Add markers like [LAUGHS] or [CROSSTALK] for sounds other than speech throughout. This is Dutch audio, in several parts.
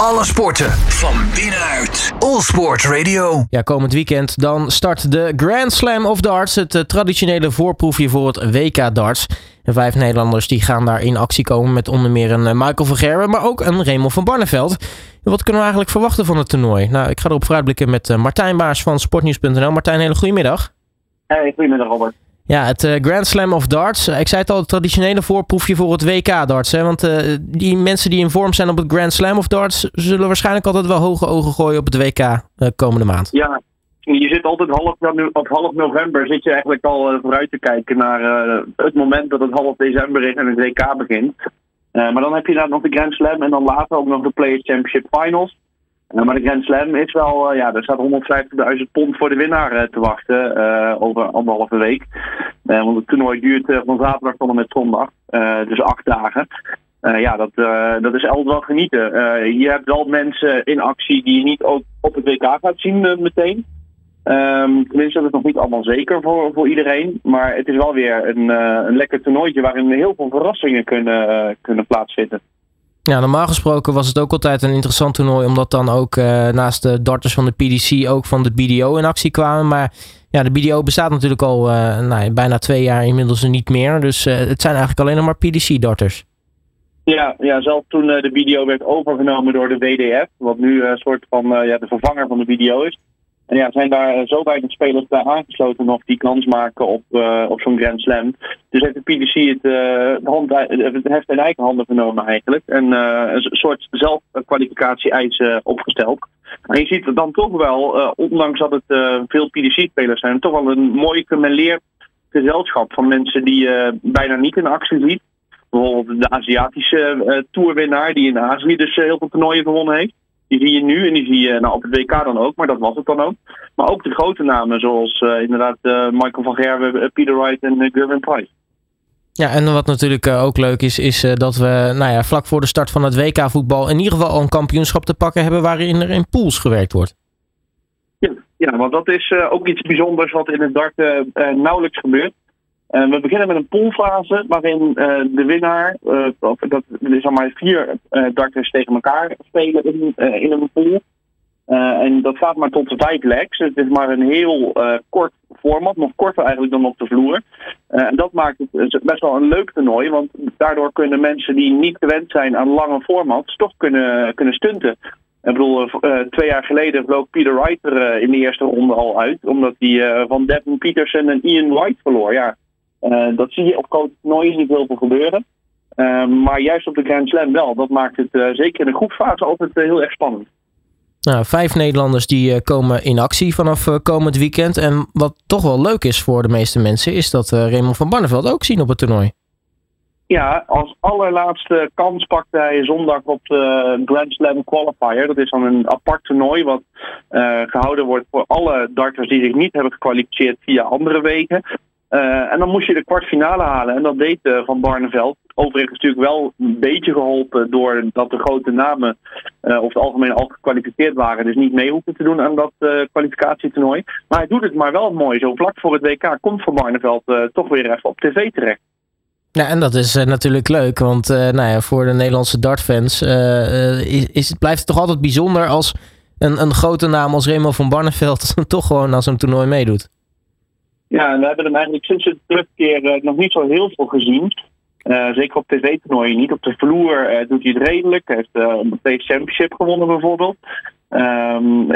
Alle sporten van binnenuit. All Sport Radio. Ja, komend weekend dan start de Grand Slam of Darts. Het eh, traditionele voorproefje voor het WK Darts. En vijf Nederlanders die gaan daar in actie komen met onder meer een eh, Michael van Gerwen, maar ook een Raymond van Barneveld. Wat kunnen we eigenlijk verwachten van het toernooi? Nou, ik ga erop vooruitblikken met eh, Martijn Baars van sportnieuws.nl. Martijn, hele goedemiddag. Hey, goedemiddag Robert. Ja, het eh, Grand Slam of Darts. Ik zei het al, het traditionele voorproefje voor het WK Darts. Hè? Want uh, die mensen die in vorm zijn op het Grand Slam of Darts... zullen waarschijnlijk altijd wel hoge ogen gooien op het WK komende maand. Ja, je zit altijd half, op half november zit je eigenlijk al vooruit te kijken naar het moment dat het half december is en het WK begint. maar dan heb je daar nog de Grand Slam en dan later ook nog de Players Championship Finals. Uh, maar de Grand Slam is wel, uh, ja, er staat 150.000 pond voor de winnaar uh, te wachten over anderhalve week. want het toernooi duurt van zaterdag tot en met zondag, dus acht dagen. ja, dat, dat is altijd wel genieten. je hebt wel mensen in actie die je niet ook op het WK gaat zien meteen. Um, tenminste, dat is nog niet allemaal zeker voor, voor iedereen. Maar het is wel weer een, een lekker toernooitje waarin heel veel verrassingen kunnen, kunnen plaatsvinden. Ja, normaal gesproken was het ook altijd een interessant toernooi, omdat dan ook uh, naast de darters van de PDC ook van de BDO in actie kwamen. Maar ja, de BDO bestaat natuurlijk al uh, nou, bijna twee jaar inmiddels niet meer. Dus uh, het zijn eigenlijk alleen nog maar PDC-darters. Ja, ja, zelfs toen de BDO werd overgenomen door de WDF, wat nu een soort van ja, de vervanger van de BDO is. En ja, zijn daar zo weinig spelers bij aangesloten nog die kans maken op, uh, op zo'n Grand Slam. Dus heeft de PDC het, uh, hand, het heft in eigen handen genomen eigenlijk. En een soort zelfkwalificatie-eisen opgesteld. En je ziet dan toch wel, ondanks dat het veel PDC-spelers zijn, toch wel een mooi gemêleerd gezelschap van mensen die je bijna niet in actie ziet. Bijvoorbeeld de Aziatische toerwinnaar die in Azië dus heel veel toernooien gewonnen heeft. Die zie je nu en die zie je nou, op het WK dan ook, maar dat was het dan ook. Maar ook de grote namen zoals uh, inderdaad uh, Michael van Gerwen, uh, Peter Wright en uh, Gervin Price. Ja, en wat natuurlijk ook leuk is, is dat we nou ja, vlak voor de start van het WK-voetbal in ieder geval al een kampioenschap te pakken hebben waarin er in pools gewerkt wordt. Ja, ja want dat is ook iets bijzonders wat in het dart nauwelijks gebeurt. Uh, we beginnen met een poolfase waarin uh, de winnaar, uh, of dat is al maar vier darters tegen elkaar spelen in, een pool. en dat gaat maar tot vijf legs. Het is maar een heel kort format, nog korter eigenlijk dan op de vloer. en dat maakt het best wel een leuk toernooi, want daardoor kunnen mensen die niet gewend zijn aan lange formats toch kunnen, kunnen stunten. Ik bedoel, twee jaar geleden vloog Peter Wright er in de eerste ronde al uit, omdat hij van Devin Peterson en Ian White verloor. Ja, dat zie je op grote toernooien niet heel veel gebeuren. Uh, maar juist op de Grand Slam wel. Dat maakt het uh, zeker in de groepsfase altijd heel erg spannend. Nou, vijf Nederlanders die komen in actie vanaf komend weekend. En wat toch wel leuk is voor de meeste mensen, is dat Raymond van Barneveld ook zien op het toernooi. Ja, als allerlaatste kans pakte hij zondag op de Grand Slam Qualifier. Dat is dan een apart toernooi wat uh, gehouden wordt voor alle darters die zich niet hebben gekwalificeerd via andere wegen. Uh, en dan moest je de kwartfinale halen. En dat deed uh, Van Barneveld. Overigens natuurlijk wel een beetje geholpen doordat de grote namen uh, over het algemeen al gekwalificeerd waren. Dus niet mee hoeven te doen aan dat kwalificatietoernooi. Maar hij doet het maar wel mooi. Zo vlak voor het WK komt Van Barneveld toch weer even op tv terecht. Ja, en dat is natuurlijk leuk. Want nou ja, voor de Nederlandse dartfans is, is, blijft het toch altijd bijzonder als een, een grote naam als Remo van Barneveld [LAUGHS] toch gewoon aan zo'n toernooi meedoet. Ja, we hebben hem eigenlijk sinds de terugkeer uh, nog niet zo heel veel gezien. Uh, zeker op tv-toernooien niet. Op de vloer uh, doet hij het redelijk. Hij heeft uh, Championship gewonnen bijvoorbeeld. Um,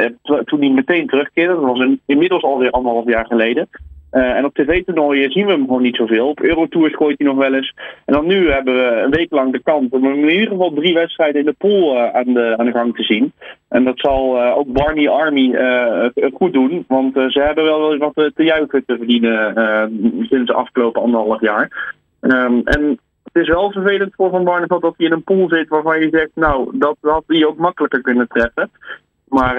toen hij meteen terugkeerde, dat was inmiddels alweer anderhalf jaar geleden. En op tv-toernooien zien we hem gewoon niet zoveel. Op Eurotours gooit hij nog wel eens. En dan nu hebben we een week lang de kans om in ieder geval drie wedstrijden in de pool aan, de, aan de gang te zien. En dat zal uh, ook Barney Army goed doen. Want ze hebben wel wat te juichen te verdienen sinds de afgelopen anderhalf jaar. Um, en het is wel vervelend voor Van Barneveld dat hij in een pool zit waarvan je zegt, nou, dat had hij ook makkelijker kunnen treffen. Maar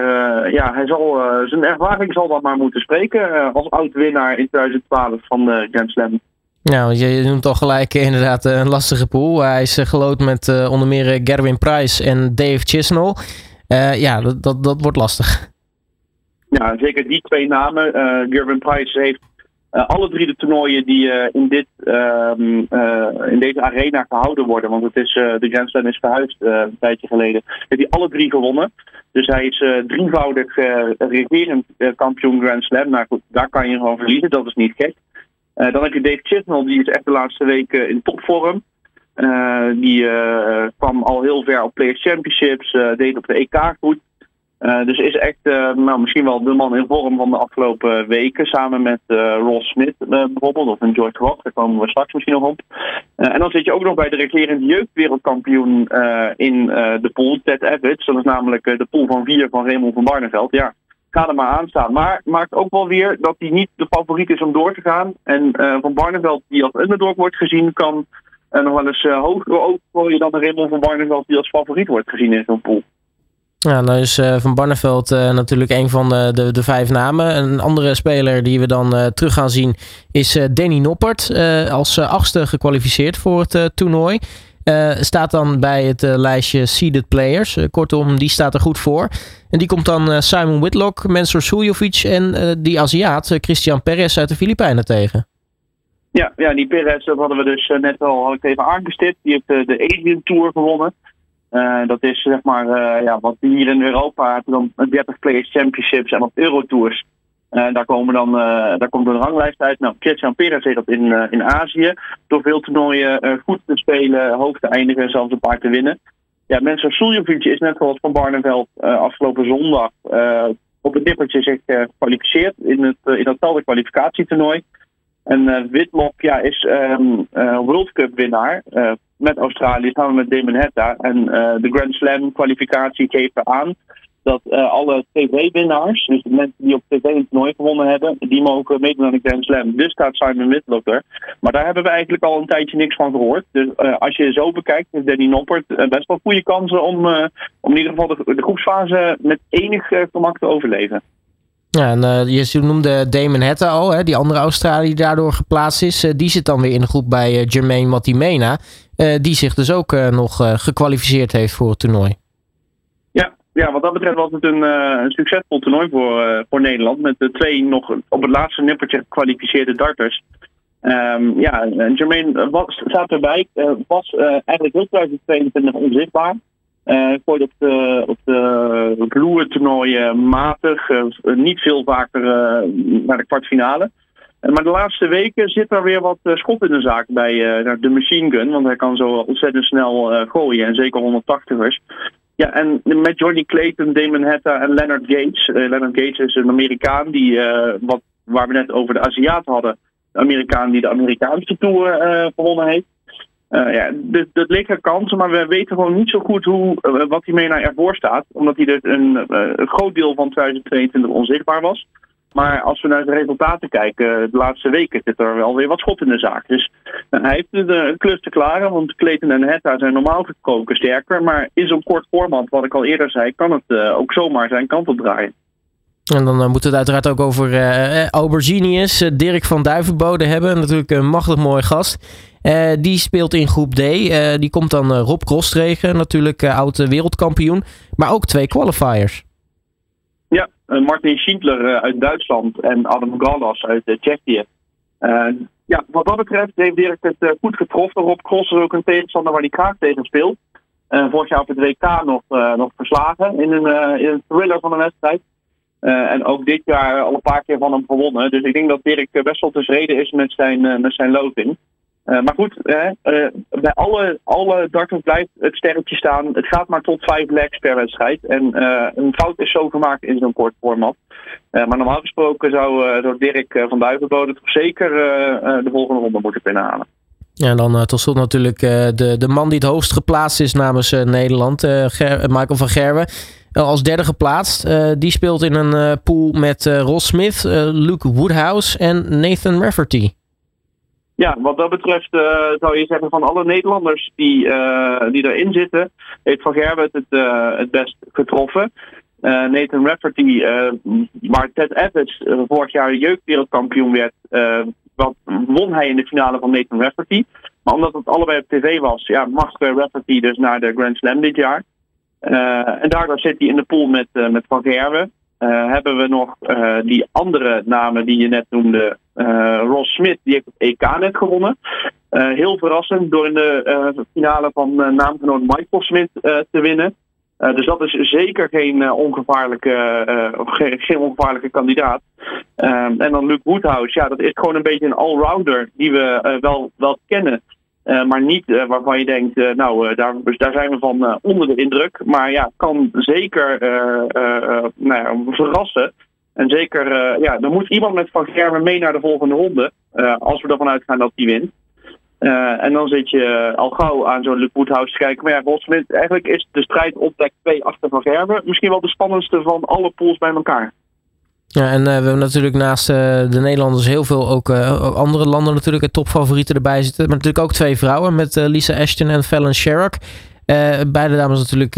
ja, hij zal, zijn ervaring zal dat maar moeten spreken als oud-winnaar in 2012 van de Grand Slam. Nou, je noemt al gelijk inderdaad een lastige pool. Hij is geloot met onder meer Gerwin Price en Dave Chisnell. Ja, dat, dat, dat wordt lastig. Ja, zeker die twee namen. Gerwin Price heeft alle drie de toernooien die in, dit, ehm, in deze arena gehouden worden, want het is, de Grand Slam is verhuisd een tijdje geleden, heeft hij alle drie gewonnen. Dus hij is drievoudig regerend kampioen Grand Slam. Nou goed, daar kan je gewoon verliezen, dat is niet gek. dan heb je Dave Chisnell, die is echt de laatste weken in topvorm. Uh, die uh, kwam al heel ver op Players Championships, uh, deed op de EK goed. dus is echt nou, misschien wel de man in vorm van de afgelopen weken. Samen met Ross Smith bijvoorbeeld, of een George Rock. Daar komen we straks misschien nog op. en dan zit je ook nog bij de regerend jeugdwereldkampioen in de pool, Ted Evans. Dat is namelijk de pool van vier van Raymond van Barneveld. Ja, ga er maar aan staan. Maar maakt ook wel weer dat hij niet de favoriet is om door te gaan. En Van Barneveld, die als underdog wordt gezien, kan en nog wel eens uh, hoger je dan de Raymond van Barneveld die als favoriet wordt gezien in zo'n pool. Ja, nou is uh, Van Barneveld uh, natuurlijk een van de, de, vijf namen. Een andere speler die we dan terug gaan zien is Danny Noppert. als achtste gekwalificeerd voor het toernooi. staat dan bij het lijstje Seeded Players. kortom, die staat er goed voor. En die komt dan Simon Whitlock, Mensur Suljovic en die Aziat Christian Perez uit de Filipijnen tegen. Ja, ja die Perez dat hadden we dus eh, net al had ik even aangestipt. Die heeft eh, de Asian Tour gewonnen. Uh, dat is zeg maar ja, wat hier in Europa dan 30 Players Championships en op Eurotours. Uh, daar, komen dan, daar komt een ranglijst uit. Nou, Christian Perez heeft dat in, in Azië. Door veel toernooien goed te spelen, hoog te eindigen en zelfs een paar te winnen. Ja, mensen Suljovic is net zoals Van Barneveld afgelopen zondag op het nippertje zich gekwalificeerd in, het, in datzelfde kwalificatietoernooi. En uh, Whitlock ja, is um, uh, World Cup winnaar uh, met Australië samen met Damon Hetta. En de Grand Slam kwalificatie geven aan dat alle tv-winnaars, dus de mensen die op tv een toernooi gewonnen hebben, die mogen meedoen aan de Grand Slam. Dus staat Simon Whitlock er. Maar daar hebben we eigenlijk al een tijdje niks van gehoord. Dus als je zo bekijkt, heeft Danny Noppert best wel goede kansen om, om in ieder geval de groepsfase met enig gemak te overleven. Ja, en uh, je noemde Damon Hetta al, hè, die andere Australië die daardoor geplaatst is. Uh, die zit dan weer in de groep bij uh, Jermaine Matimena. die zich dus ook nog gekwalificeerd heeft voor het toernooi. Ja, ja, wat dat betreft was het een, een succesvol toernooi voor, voor Nederland. Met de twee nog op het laatste nippertje gekwalificeerde darters. Um, ja, Jermaine was, staat erbij. was eigenlijk heel 2022 onzichtbaar. Uh, gooit op de, op de matig, uh, niet veel vaker naar de kwartfinale. maar de laatste weken zit er weer wat schot in de zaak bij de machine gun. Want hij kan zo ontzettend snel gooien. En zeker 180ers. Ja, en met Johnny Clayton, Damon Hetta en Leonard Gates. Leonard Gates is een Amerikaan die, wat, waar we net over de Aziat hadden. De Amerikaan die de Amerikaanse Tour gewonnen heeft. Uh, ja, dus dat liggen kansen, maar we weten gewoon niet zo goed hoe, uh, wat hij mee naar ervoor staat. Omdat hij dus een, uh, een, groot deel van 2022 onzichtbaar was. Maar als we naar de resultaten kijken, de laatste weken zit er wel weer wat schot in de zaak. Dus hij heeft de klus te klaren, want Clayton en Hetta zijn normaal gesproken sterker. Maar in zo'n kort format, wat ik al eerder zei, kan het ook zomaar zijn kant op draaien. En dan moeten we het uiteraard ook over uh, Dirk van Duivenbode hebben. Natuurlijk een machtig mooi gast. Die speelt in groep D. Die komt dan Rob Krostregen, natuurlijk oud wereldkampioen. Maar ook twee qualifiers. Ja, Martin Schindler uit Duitsland en Adam Gallas uit Tsjechië. ja, wat dat betreft heeft Dirk het goed getroffen. Rob Cross is ook een tegenstander waar hij graag tegen speelt. vorig jaar op het WK nog, nog verslagen in een, in een thriller van een wedstrijd. En ook dit jaar al een paar keer van hem gewonnen. Dus ik denk dat Dirk best wel tevreden is met zijn, met zijn loting. Uh, maar goed, uh, bij alle, alle darters blijft het sterretje staan. Het gaat maar tot vijf legs per wedstrijd. En een fout is zo gemaakt in zo'n kort format. maar normaal gesproken zou door Dirk van Duivenbode toch zeker de volgende ronde moeten kunnen halen. Ja, en dan tot slot natuurlijk de, de man die het hoogst geplaatst is namens Nederland, Michael van Gerwen. Als derde geplaatst. die speelt in een pool met Ross Smith, Luke Woodhouse en Nathan Rafferty. Ja, wat dat betreft zou je zeggen van alle Nederlanders die, die erin zitten, heeft Van Gerwen het het best getroffen. Nathan Rafferty, waar Ted Evans vorig jaar jeugdwereldkampioen werd, wat, won hij in de finale van Nathan Rafferty. Maar omdat het allebei op tv was, ja, mag Rafferty dus naar de Grand Slam dit jaar. En daardoor zit hij in de pool met, met Van Gerwen. hebben we nog die andere namen die je net noemde. Ross Smith, die heeft het EK net gewonnen. heel verrassend door in de finale van naamgenoot Michael Smith te winnen. dus dat is zeker geen, ongevaarlijke, geen, geen, ongevaarlijke kandidaat. Ehm, en dan Luke Woodhouse, ja, dat is gewoon een beetje een allrounder die we wel, wel kennen. Uh, maar niet uh, waarvan je denkt, uh, nou, daar, daar zijn we van onder de indruk. Maar ja, kan zeker nou ja, verrassen. En zeker, ja, er moet iemand met Van Gerwen mee naar de volgende ronde. als we ervan uitgaan dat hij wint. en dan zit je al gauw aan zo'n Luke Woodhouse te kijken. Maar ja, volgens eigenlijk is de strijd op plek 2 achter Van Gerwen misschien wel de spannendste van alle pools bij elkaar. Ja, en uh, we hebben natuurlijk naast uh, de Nederlanders heel veel ook uh, andere landen natuurlijk topfavorieten erbij zitten. Maar natuurlijk ook twee vrouwen met Lisa Ashton en Fallon Sherrock. beide dames natuurlijk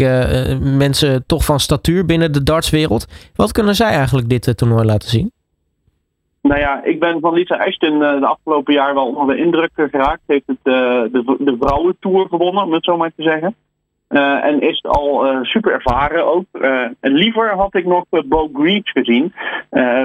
mensen toch van statuur binnen de dartswereld. Wat kunnen zij eigenlijk dit toernooi laten zien? Nou ja, ik ben van Lisa Ashton de afgelopen jaar wel onder de indruk geraakt. Heeft het, de, de vrouwentour gewonnen, om het zo maar te zeggen. Uh, en is al uh, super ervaren ook. Uh, liever had ik nog Bo Greaves gezien.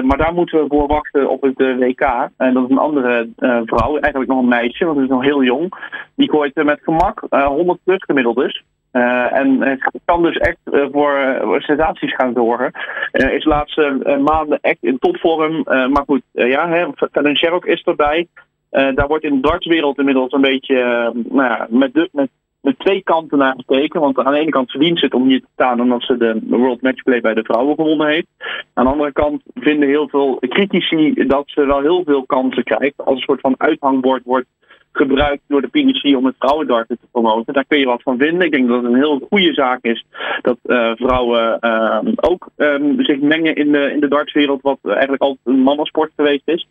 maar daar moeten we voor wachten op het WK. En dat is een andere vrouw, eigenlijk nog een meisje, want ze is nog heel jong. Die gooit met gemak 100 plus gemiddeld dus. en kan dus echt voor sensaties gaan zorgen. is de laatste maanden echt in topvorm. maar goed, ja, Fallon Sherrock is erbij. daar wordt in de dartswereld inmiddels een beetje nou ja, met, de, met met twee kanten naar gekeken. Want aan de ene kant verdient het om hier te staan omdat ze de World Matchplay bij de vrouwen gewonnen heeft. Aan de andere kant vinden heel veel critici dat ze wel heel veel kansen krijgt. Als een soort van uithangbord wordt gebruikt door de PDC om het vrouwendarten te promoten. Daar kun je wat van vinden. Ik denk dat het een heel goede zaak is dat uh, vrouwen uh, ook um, zich mengen in de, in de dartswereld, wat eigenlijk altijd een mannensport geweest is.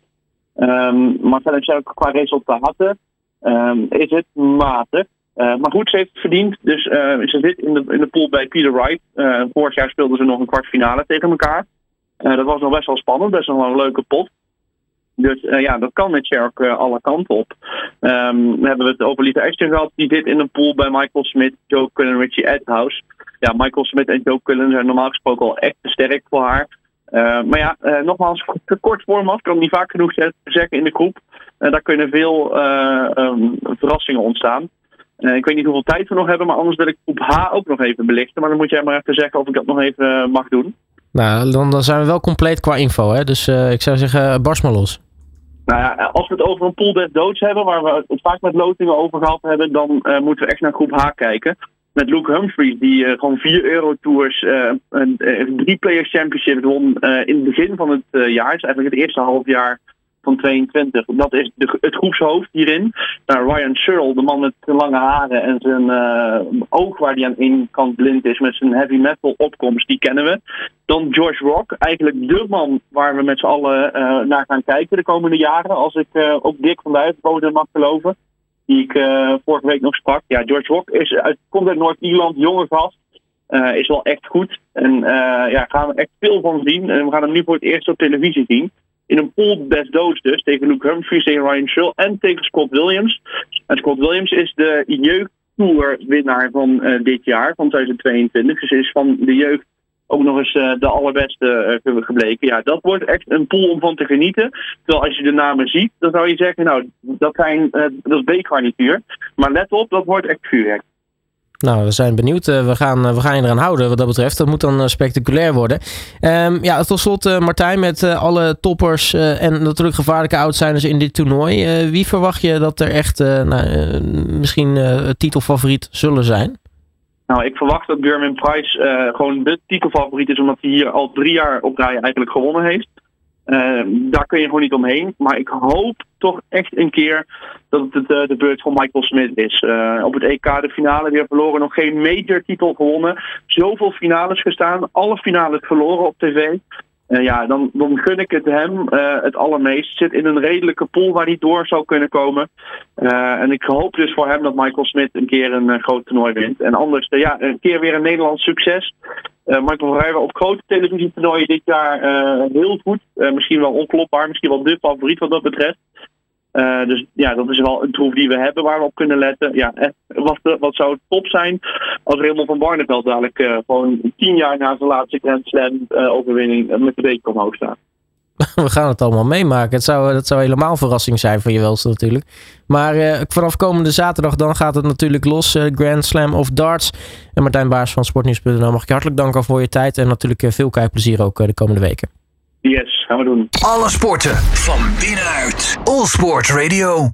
Um, maar verder ook qua resultaten um, is het matig. Uh, maar goed, ze heeft het verdiend. Dus uh, ze zit in de, in de pool bij Peter Wright. Uh, vorig jaar speelden ze nog een kwartfinale tegen elkaar. dat was nog best wel spannend, best wel een leuke pot. Dus ja, dat kan met Sherk alle kanten op. Um, dan hebben we het over Lisa Ashton gehad. Die zit in een pool bij Michael Smith, Joe Cullen en Richie Edhouse. Ja, Michael Smith en Joe Cullen zijn normaal gesproken al echt te sterk voor haar. maar ja, nogmaals, kort format, kan niet vaak genoeg zeggen in de groep. daar kunnen veel um, verrassingen ontstaan. Uh, ik weet niet hoeveel tijd we nog hebben, maar anders wil ik groep H ook nog even belichten. Maar dan moet jij maar even zeggen of ik dat nog even uh, mag doen. Nou, dan, dan, zijn we wel compleet qua info. Hè? Dus uh, ik zou zeggen, barst maar los. Nou ja, als we het over een pool des doods hebben, waar we het vaak met lotingen over gehad hebben, dan moeten we echt naar groep H kijken. Met Luke Humphries, die gewoon vier Eurotours, een drie Players Championship won in het begin van het jaar. Dus eigenlijk het eerste half jaar van 22. Dat is de, het groepshoofd hierin. Nou, Ryan Searle, de man met zijn lange haren en zijn uh, oog waar hij aan één kant blind is met zijn heavy metal opkomst, die kennen we. Dan George Rock, eigenlijk de man waar we met z'n allen uh, naar gaan kijken de komende jaren. Als ik uh, ook Dick van de Uitenbode mag geloven, die ik vorige week nog sprak. Ja, George Rock is uit, komt uit Noord-Ierland, jonge gast. is wel echt goed. En ja, gaan we echt veel van zien. En we gaan hem nu voor het eerst op televisie zien in een pool best doods dus. Tegen Luke Humphries, tegen Ryan Schull en tegen Scott Williams. En Scott Williams is de jeugdtour-winnaar van uh, dit jaar, van 2022. Dus is van de jeugd ook nog eens uh, de allerbeste uh, gebleken. Ja, dat wordt echt een pool om van te genieten. Terwijl als je de namen ziet, dan zou je zeggen, nou, dat, zijn, dat is B-garnituur. Maar let op, dat wordt echt vuurwerk. Nou, we zijn benieuwd. Uh, we, gaan, uh, we gaan je eraan houden wat dat betreft. Dat moet dan uh, spectaculair worden. Um, ja, tot slot Martijn met alle toppers en natuurlijk gevaarlijke outsiders in dit toernooi. wie verwacht je dat er echt nou, misschien titelfavoriet zullen zijn? Nou, ik verwacht dat German Price gewoon de titelfavoriet is, omdat hij hier al drie jaar op rij eigenlijk gewonnen heeft. Uh, daar kun je gewoon niet omheen. Maar ik hoop toch echt een keer dat het uh, de beurt van Michael Smith is. Uh, op het EK de finale weer verloren. Nog geen major titel gewonnen. Zoveel finales gestaan. Alle finales verloren op tv. Uh, ja, dan, dan gun ik het hem het allermeest. Zit in een redelijke pool waar hij door zou kunnen komen. en ik hoop dus voor hem dat Michael Smith een keer een groot toernooi wint. En anders, ja, een keer weer een Nederlands succes. Michael Verheyen op grote televisietoernooien dit jaar heel goed. Misschien wel onklopbaar, misschien wel de favoriet wat dat betreft. Dus ja, dat is wel een troef die we hebben waar we op kunnen letten. Ja, wat, wat zou top zijn als Raymond van Barneveld dadelijk gewoon tien jaar na zijn laatste Grand Slam overwinning met de week omhoog staat. [LAUGHS] we gaan het allemaal meemaken. Het zou, dat zou helemaal verrassing zijn voor je welste natuurlijk. Maar vanaf komende zaterdag dan gaat het natuurlijk los. Grand Slam of Darts. En Martijn Baars van Sportnieuws.nl mag ik je hartelijk danken voor je tijd. En natuurlijk veel kijkplezier ook de komende weken. Yes, gaan we doen. Alle sporten van binnenuit. All Sport Radio.